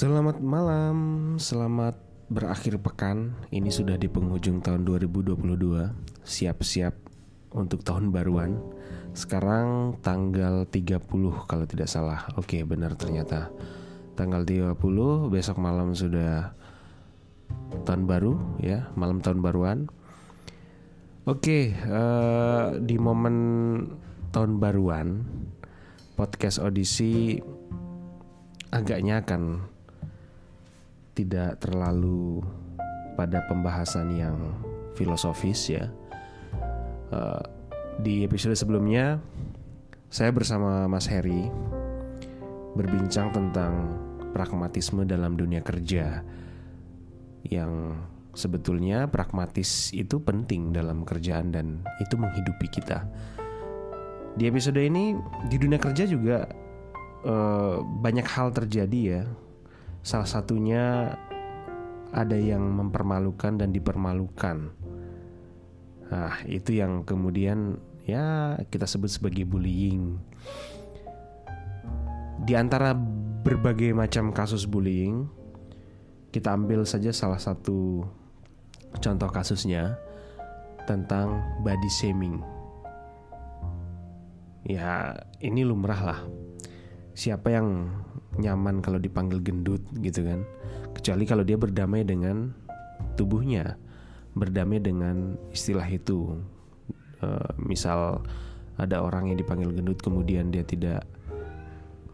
Selamat malam, selamat berakhir pekan. Ini sudah di penghujung tahun 2022. Siap-siap untuk tahun baruan. Sekarang tanggal 30 kalau tidak salah. Oke, benar ternyata. Tanggal 30 besok malam sudah tahun baru ya, malam tahun baruan. Oke, uh, di momen tahun baruan podcast audisi agaknya akan tidak terlalu pada pembahasan yang filosofis ya. Uh, di episode sebelumnya saya bersama Mas Heri berbincang tentang pragmatisme dalam dunia kerja yang sebetulnya pragmatis itu penting dalam kerjaan dan itu menghidupi kita. Di episode ini di dunia kerja juga uh, banyak hal terjadi ya Salah satunya ada yang mempermalukan dan dipermalukan. Nah, itu yang kemudian ya kita sebut sebagai bullying. Di antara berbagai macam kasus bullying, kita ambil saja salah satu contoh kasusnya tentang body shaming. Ya, ini lumrah lah. Siapa yang nyaman kalau dipanggil gendut gitu kan. Kecuali kalau dia berdamai dengan tubuhnya berdamai dengan istilah itu. Uh, misal ada orang yang dipanggil gendut kemudian dia tidak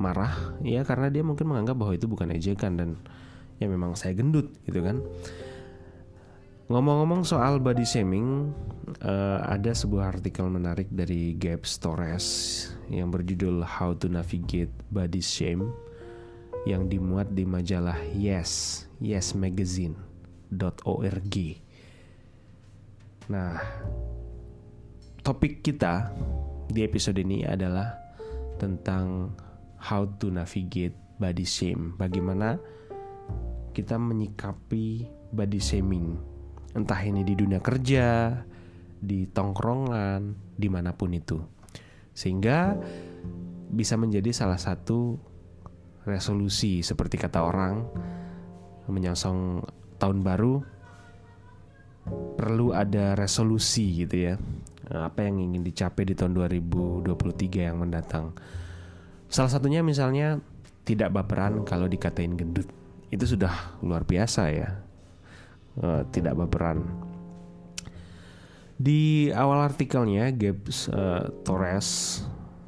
marah ya karena dia mungkin menganggap bahwa itu bukan ejekan dan ya memang saya gendut gitu kan. Ngomong-ngomong soal body shaming, uh, ada sebuah artikel menarik dari Gabe Torres yang berjudul How to Navigate Body Shame yang dimuat di majalah Yes, Yes Magazine.org. Nah, topik kita di episode ini adalah tentang how to navigate body shame. Bagaimana kita menyikapi body shaming, entah ini di dunia kerja, di tongkrongan, di mana pun itu, sehingga bisa menjadi salah satu resolusi seperti kata orang menyongsong tahun baru perlu ada resolusi gitu ya. Apa yang ingin dicapai di tahun 2023 yang mendatang? Salah satunya misalnya tidak baperan kalau dikatain gendut. Itu sudah luar biasa ya. Uh, tidak baperan. Di awal artikelnya Gibbs uh, Torres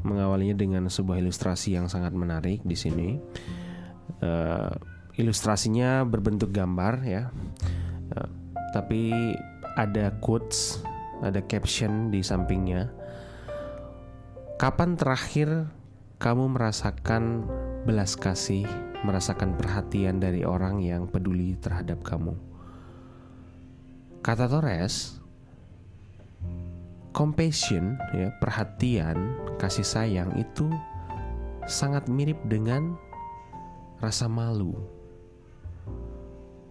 mengawalinya dengan sebuah ilustrasi yang sangat menarik di sini. Uh, ilustrasinya berbentuk gambar ya, uh, tapi ada quotes, ada caption di sampingnya. Kapan terakhir kamu merasakan belas kasih, merasakan perhatian dari orang yang peduli terhadap kamu? Kata Torres, compassion ya perhatian kasih sayang itu sangat mirip dengan rasa malu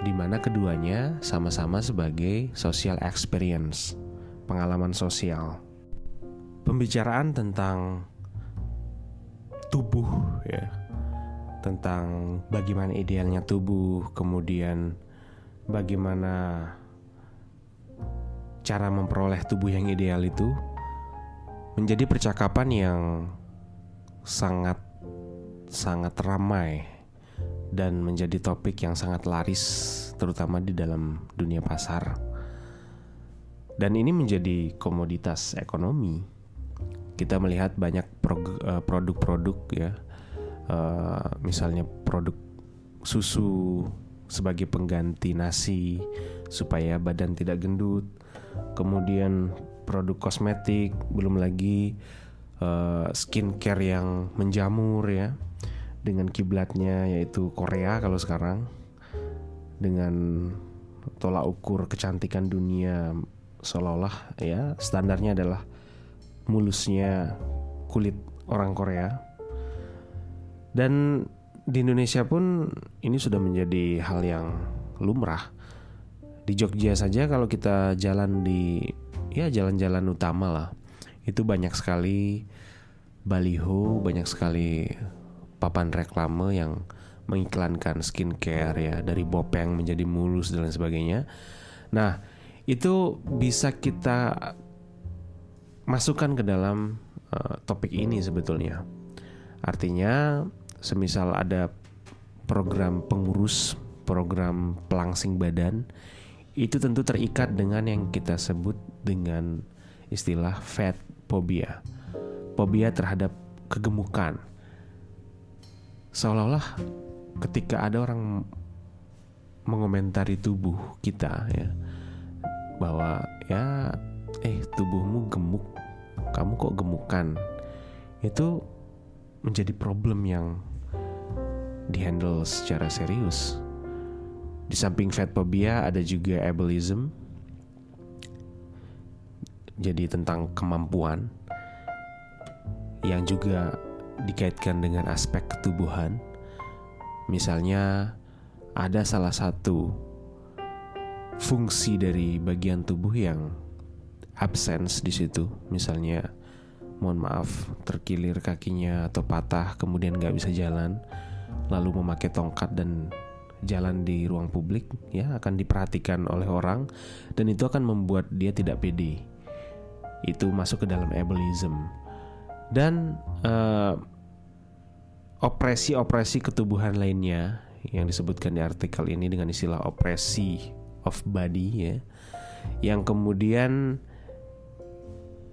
di mana keduanya sama-sama sebagai social experience pengalaman sosial. Pembicaraan tentang tubuh ya tentang bagaimana idealnya tubuh kemudian bagaimana cara memperoleh tubuh yang ideal itu menjadi percakapan yang sangat sangat ramai dan menjadi topik yang sangat laris terutama di dalam dunia pasar. Dan ini menjadi komoditas ekonomi. Kita melihat banyak eh, produk-produk ya, uh, misalnya produk susu sebagai pengganti nasi supaya badan tidak gendut kemudian produk kosmetik, belum lagi uh, skincare yang menjamur ya dengan kiblatnya yaitu Korea kalau sekarang dengan tolak ukur kecantikan dunia seolah-olah ya standarnya adalah mulusnya kulit orang Korea. Dan di Indonesia pun ini sudah menjadi hal yang lumrah di Jogja saja kalau kita jalan di ya jalan-jalan utama lah itu banyak sekali baliho banyak sekali papan reklame yang mengiklankan skincare ya dari bopeng menjadi mulus dan lain sebagainya. Nah, itu bisa kita masukkan ke dalam uh, topik ini sebetulnya. Artinya, semisal ada program pengurus, program pelangsing badan, itu tentu terikat dengan yang kita sebut dengan istilah fat phobia. Fobia terhadap kegemukan. Seolah-olah ketika ada orang mengomentari tubuh kita ya bahwa ya eh tubuhmu gemuk kamu kok gemukan itu menjadi problem yang dihandle secara serius di samping fat phobia ada juga ableism jadi tentang kemampuan yang juga dikaitkan dengan aspek ketubuhan Misalnya ada salah satu fungsi dari bagian tubuh yang absence di situ. Misalnya, mohon maaf, terkilir kakinya atau patah, kemudian nggak bisa jalan, lalu memakai tongkat dan jalan di ruang publik, ya akan diperhatikan oleh orang, dan itu akan membuat dia tidak pede. Itu masuk ke dalam ableism. Dan uh, opresi-opresi ketubuhan lainnya yang disebutkan di artikel ini dengan istilah opresi of body ya yang kemudian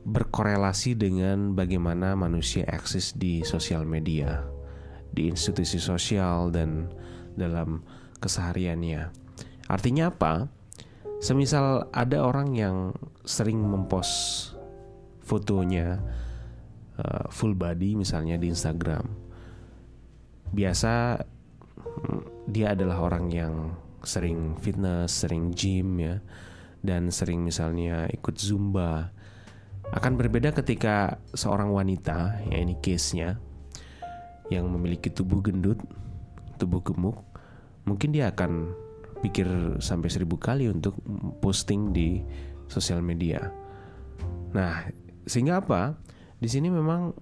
berkorelasi dengan bagaimana manusia eksis di sosial media, di institusi sosial dan dalam kesehariannya. Artinya apa? Semisal ada orang yang sering mempost fotonya uh, full body misalnya di Instagram biasa mm, dia adalah orang yang sering fitness, sering gym ya, dan sering misalnya ikut zumba. Akan berbeda ketika seorang wanita, ya ini case-nya, yang memiliki tubuh gendut, tubuh gemuk, mungkin dia akan pikir sampai seribu kali untuk posting di sosial media. Nah, sehingga apa? Di sini memang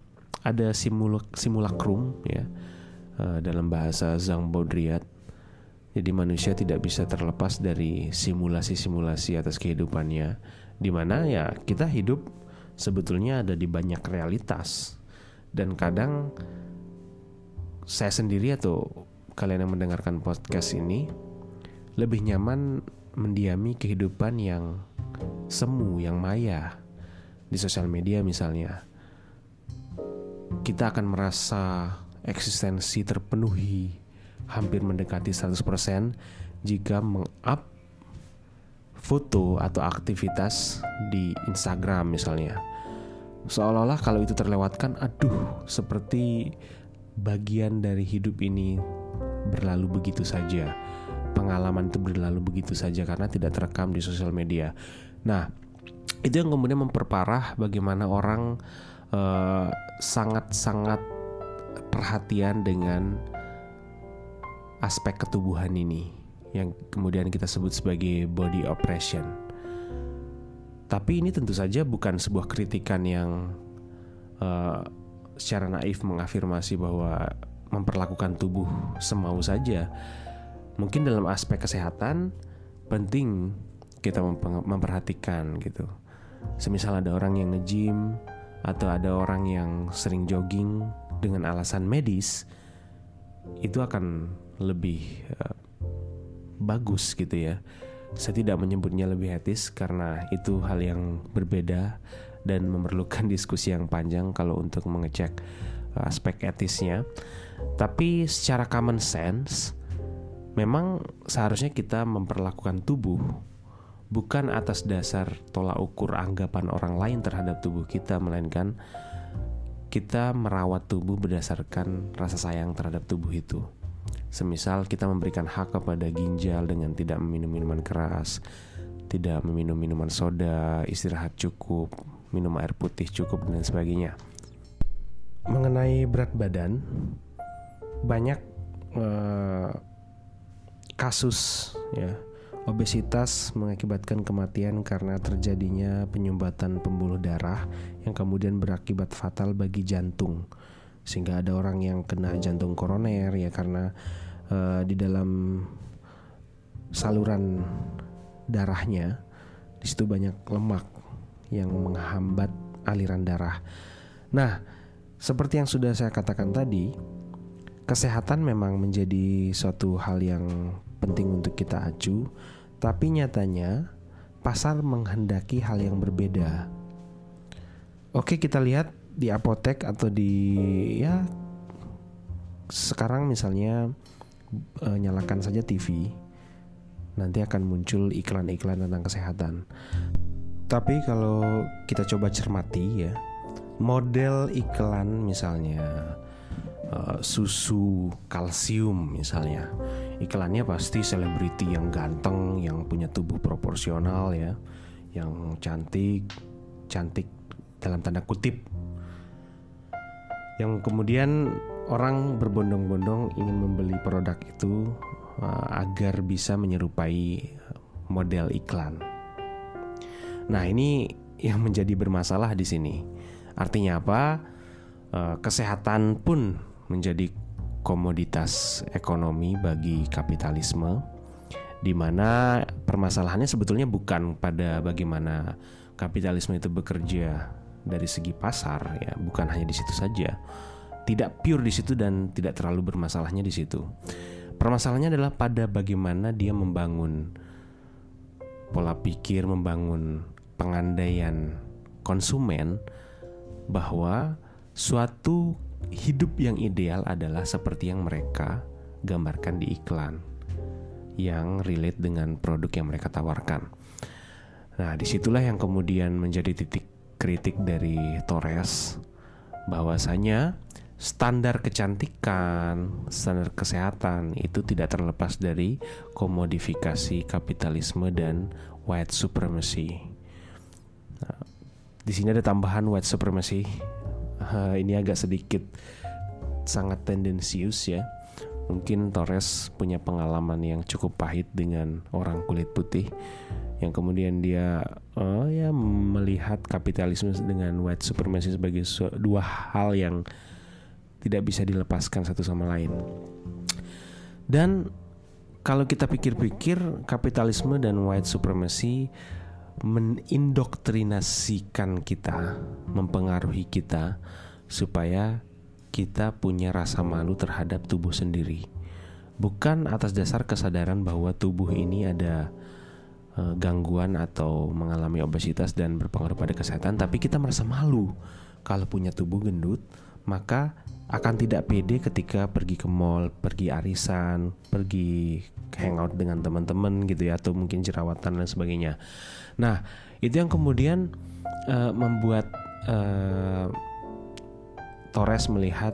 ada simulak simulakrum ya uh, dalam bahasa Zhang Baudrillard. Jadi manusia tidak bisa terlepas dari simulasi-simulasi atas kehidupannya, di mana ya kita hidup sebetulnya ada di banyak realitas dan kadang saya sendiri atau kalian yang mendengarkan podcast ini lebih nyaman mendiami kehidupan yang semu, yang maya di sosial media misalnya. Kita akan merasa eksistensi terpenuhi hampir mendekati 100% jika meng-up foto atau aktivitas di Instagram misalnya. Seolah-olah kalau itu terlewatkan, aduh, seperti bagian dari hidup ini berlalu begitu saja. Pengalaman itu berlalu begitu saja karena tidak terekam di sosial media. Nah, itu yang kemudian memperparah bagaimana orang eh, sangat-sangat uh, perhatian dengan aspek ketubuhan ini yang kemudian kita sebut sebagai body oppression. Tapi ini tentu saja bukan sebuah kritikan yang uh, secara naif mengafirmasi bahwa memperlakukan tubuh semau saja. Mungkin dalam aspek kesehatan penting kita memperhatikan gitu. Semisal ada orang yang nge-gym atau ada orang yang sering jogging dengan alasan medis itu akan lebih uh, bagus gitu ya. Saya tidak menyebutnya lebih etis karena itu hal yang berbeda dan memerlukan diskusi yang panjang kalau untuk mengecek aspek etisnya. Tapi secara common sense memang seharusnya kita memperlakukan tubuh bukan atas dasar tolak ukur anggapan orang lain terhadap tubuh kita melainkan kita merawat tubuh berdasarkan rasa sayang terhadap tubuh itu. Semisal kita memberikan hak kepada ginjal dengan tidak meminum minuman keras, tidak meminum minuman soda, istirahat cukup, minum air putih cukup dan sebagainya. Mengenai berat badan, banyak uh, kasus ya Obesitas mengakibatkan kematian karena terjadinya penyumbatan pembuluh darah yang kemudian berakibat fatal bagi jantung. Sehingga ada orang yang kena jantung koroner ya karena uh, di dalam saluran darahnya di situ banyak lemak yang menghambat aliran darah. Nah, seperti yang sudah saya katakan tadi, kesehatan memang menjadi suatu hal yang penting untuk kita acu, tapi nyatanya pasar menghendaki hal yang berbeda. Oke, kita lihat di apotek atau di ya sekarang misalnya e, nyalakan saja TV, nanti akan muncul iklan-iklan tentang kesehatan. Tapi kalau kita coba cermati ya, model iklan misalnya uh, susu kalsium misalnya iklannya pasti selebriti yang ganteng yang punya tubuh proporsional ya yang cantik cantik dalam tanda kutip yang kemudian orang berbondong-bondong ingin membeli produk itu uh, agar bisa menyerupai model iklan. Nah, ini yang menjadi bermasalah di sini. Artinya apa? Uh, kesehatan pun menjadi komoditas ekonomi bagi kapitalisme di mana permasalahannya sebetulnya bukan pada bagaimana kapitalisme itu bekerja dari segi pasar ya, bukan hanya di situ saja. Tidak pure di situ dan tidak terlalu bermasalahnya di situ. Permasalahannya adalah pada bagaimana dia membangun pola pikir, membangun pengandaian konsumen bahwa suatu hidup yang ideal adalah seperti yang mereka gambarkan di iklan yang relate dengan produk yang mereka tawarkan. Nah, di situlah yang kemudian menjadi titik kritik dari Torres bahwasanya standar kecantikan, standar kesehatan itu tidak terlepas dari komodifikasi kapitalisme dan white supremacy. Nah, di sini ada tambahan white supremacy uh, ini agak sedikit sangat tendensius ya. Mungkin Torres punya pengalaman yang cukup pahit dengan orang kulit putih yang kemudian dia uh, ya melihat kapitalisme dengan white supremacy sebagai dua hal yang tidak bisa dilepaskan satu sama lain. Dan kalau kita pikir-pikir kapitalisme dan white supremacy mendoktrinasikan kita, mempengaruhi kita supaya kita punya rasa malu terhadap tubuh sendiri. Bukan atas dasar kesadaran bahwa tubuh ini ada uh, gangguan atau mengalami obesitas dan berpengaruh pada kesehatan, tapi kita merasa malu kalau punya tubuh gendut, maka akan tidak pede ketika pergi ke mall, pergi arisan, pergi hangout dengan teman-teman gitu ya atau mungkin jerawatan dan sebagainya. Nah, itu yang kemudian uh, membuat uh, Torres melihat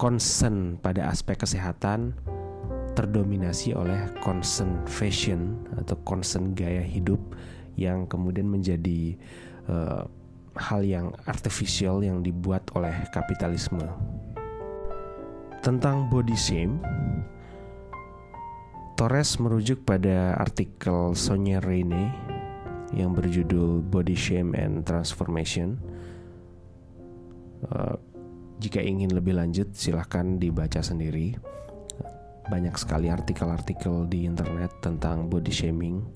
concern pada aspek kesehatan terdominasi oleh concern fashion atau concern gaya hidup yang kemudian menjadi uh, hal yang artificial yang dibuat oleh kapitalisme. Tentang body shame, Torres merujuk pada artikel Sonia Rene yang berjudul Body Shame and Transformation. Uh, jika ingin lebih lanjut, silahkan dibaca sendiri. Banyak sekali artikel-artikel di internet tentang body shaming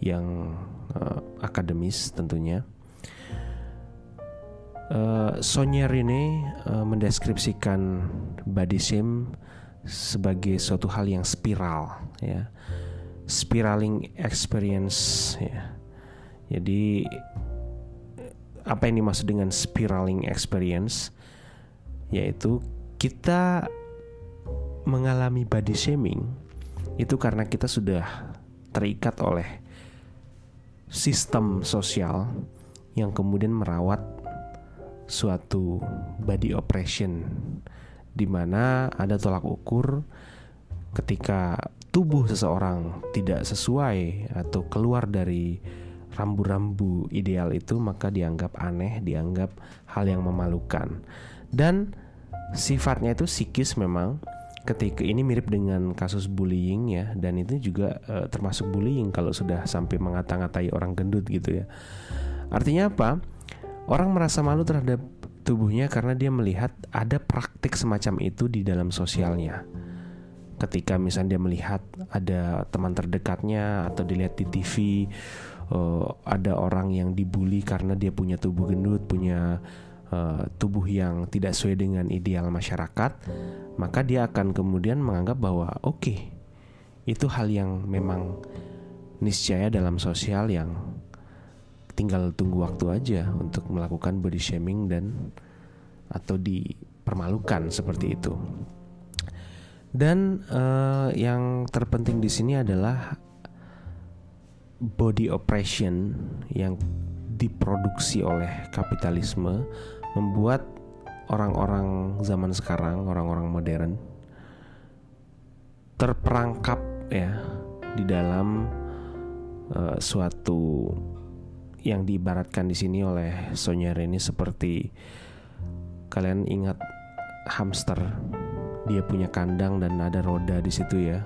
yang uh, akademis tentunya. Uh, Sonia Rene uh, mendeskripsikan body shame sebagai suatu hal yang spiral ya. Spiraling experience ya. Jadi apa yang dimaksud dengan spiraling experience? Yaitu kita mengalami body shaming itu karena kita sudah terikat oleh sistem sosial yang kemudian merawat suatu body oppression di mana ada tolak ukur ketika tubuh seseorang tidak sesuai atau keluar dari rambu-rambu ideal itu maka dianggap aneh, dianggap hal yang memalukan. Dan sifatnya itu psikis memang ketika ini mirip dengan kasus bullying ya dan itu juga e, termasuk bullying kalau sudah sampai mengata-ngatai orang gendut gitu ya. Artinya apa? Orang merasa malu terhadap tubuhnya karena dia melihat ada praktik semacam itu di dalam sosialnya. ketika misalnya dia melihat ada teman terdekatnya atau dilihat di TV uh, ada orang yang dibully karena dia punya tubuh gendut, punya uh, tubuh yang tidak sesuai dengan ideal masyarakat, maka dia akan kemudian menganggap bahwa oke, okay, itu hal yang memang niscaya dalam sosial yang tinggal tunggu waktu aja untuk melakukan body shaming dan atau dipermalukan seperti itu. Dan uh, yang terpenting di sini adalah body oppression yang diproduksi oleh kapitalisme membuat orang-orang zaman sekarang, orang-orang modern terperangkap ya di dalam uh, suatu yang diibaratkan di sini oleh Sonya Reni seperti kalian ingat hamster. Dia punya kandang dan ada roda di situ ya.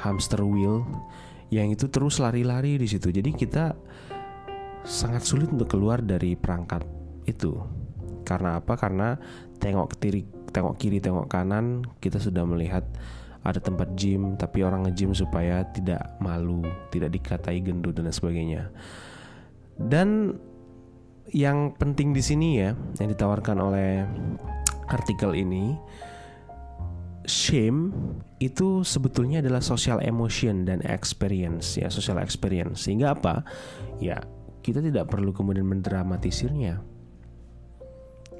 Hamster wheel yang itu terus lari-lari di situ. Jadi kita sangat sulit untuk keluar dari perangkat itu. Karena apa? Karena tengok kiri tengok kiri tengok kanan kita sudah melihat ada tempat gym tapi orang nge-gym supaya tidak malu tidak dikatai gendut dan sebagainya dan yang penting di sini ya yang ditawarkan oleh artikel ini shame itu sebetulnya adalah social emotion dan experience ya social experience. Sehingga apa? Ya kita tidak perlu kemudian mendramatisirnya.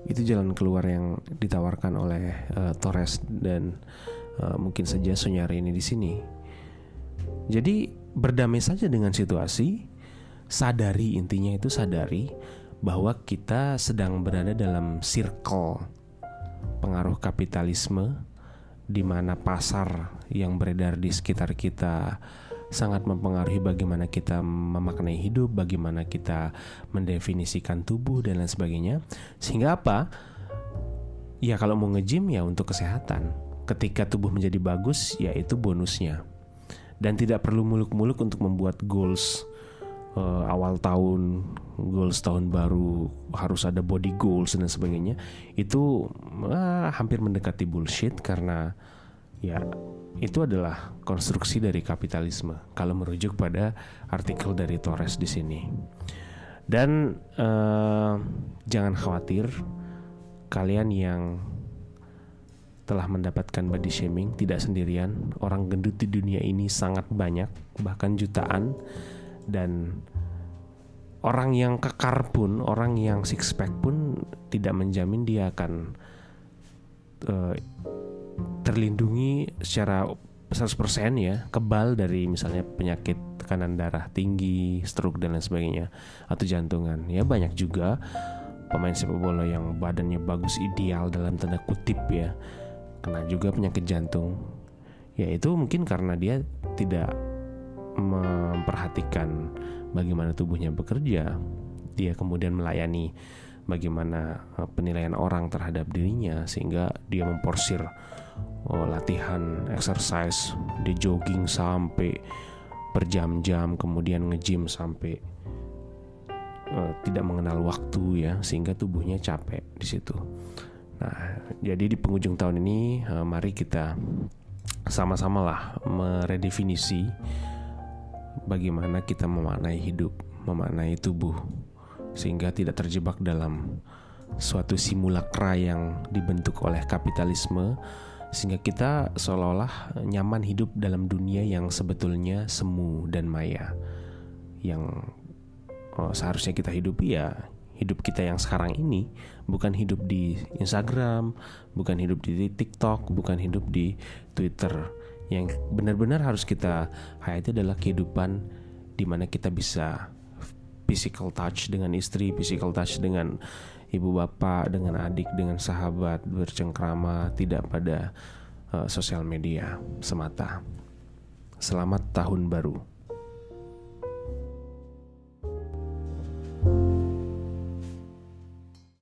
Itu jalan keluar yang ditawarkan oleh uh, Torres dan uh, mungkin saja Sonyari ini di sini. Jadi berdamai saja dengan situasi sadari intinya itu sadari bahwa kita sedang berada dalam circle pengaruh kapitalisme di mana pasar yang beredar di sekitar kita sangat mempengaruhi bagaimana kita memaknai hidup, bagaimana kita mendefinisikan tubuh dan lain sebagainya. Sehingga apa? Ya kalau mau nge-gym ya untuk kesehatan. Ketika tubuh menjadi bagus ya itu bonusnya. Dan tidak perlu muluk-muluk untuk membuat goals uh, awal tahun, goals tahun baru harus ada body goals dan sebagainya itu uh, hampir mendekati bullshit karena ya itu adalah konstruksi dari kapitalisme. Kalau merujuk pada artikel dari Torres di sini. Dan uh, jangan khawatir kalian yang telah mendapatkan body shaming tidak sendirian orang gendut di dunia ini sangat banyak bahkan jutaan dan orang yang kekar pun, orang yang six pack pun tidak menjamin dia akan uh, terlindungi secara 100% ya, kebal dari misalnya penyakit tekanan darah tinggi, stroke dan lain sebagainya atau jantungan. Ya banyak juga pemain sepak bola yang badannya bagus ideal dalam tanda kutip ya kena juga penyakit jantung. Ya itu mungkin karena dia tidak memperhatikan bagaimana tubuhnya bekerja, dia kemudian melayani bagaimana eh, penilaian orang terhadap dirinya sehingga dia memporsir oh, latihan exercise, dia jogging sampai berjam-jam, kemudian nge-gym sampai uh, tidak mengenal waktu ya sehingga tubuhnya capek di situ. Nah, jadi di penghujung tahun ini uh, mari kita sama-sama lah meredefinisi bagaimana kita memaknai hidup, memaknai tubuh, sehingga tidak terjebak dalam suatu simulakra yang dibentuk oleh kapitalisme, sehingga kita seolah-olah nyaman hidup dalam dunia yang sebetulnya semu dan maya, yang oh, seharusnya kita hidupi ya hidup kita yang sekarang ini bukan hidup di Instagram, bukan hidup di TikTok, bukan hidup di Twitter yang benar-benar harus kita hayati adalah kehidupan di mana kita bisa physical touch dengan istri, physical touch dengan ibu bapak, dengan adik, dengan sahabat, bercengkrama, tidak pada uh, sosial media semata. Selamat tahun baru. thank you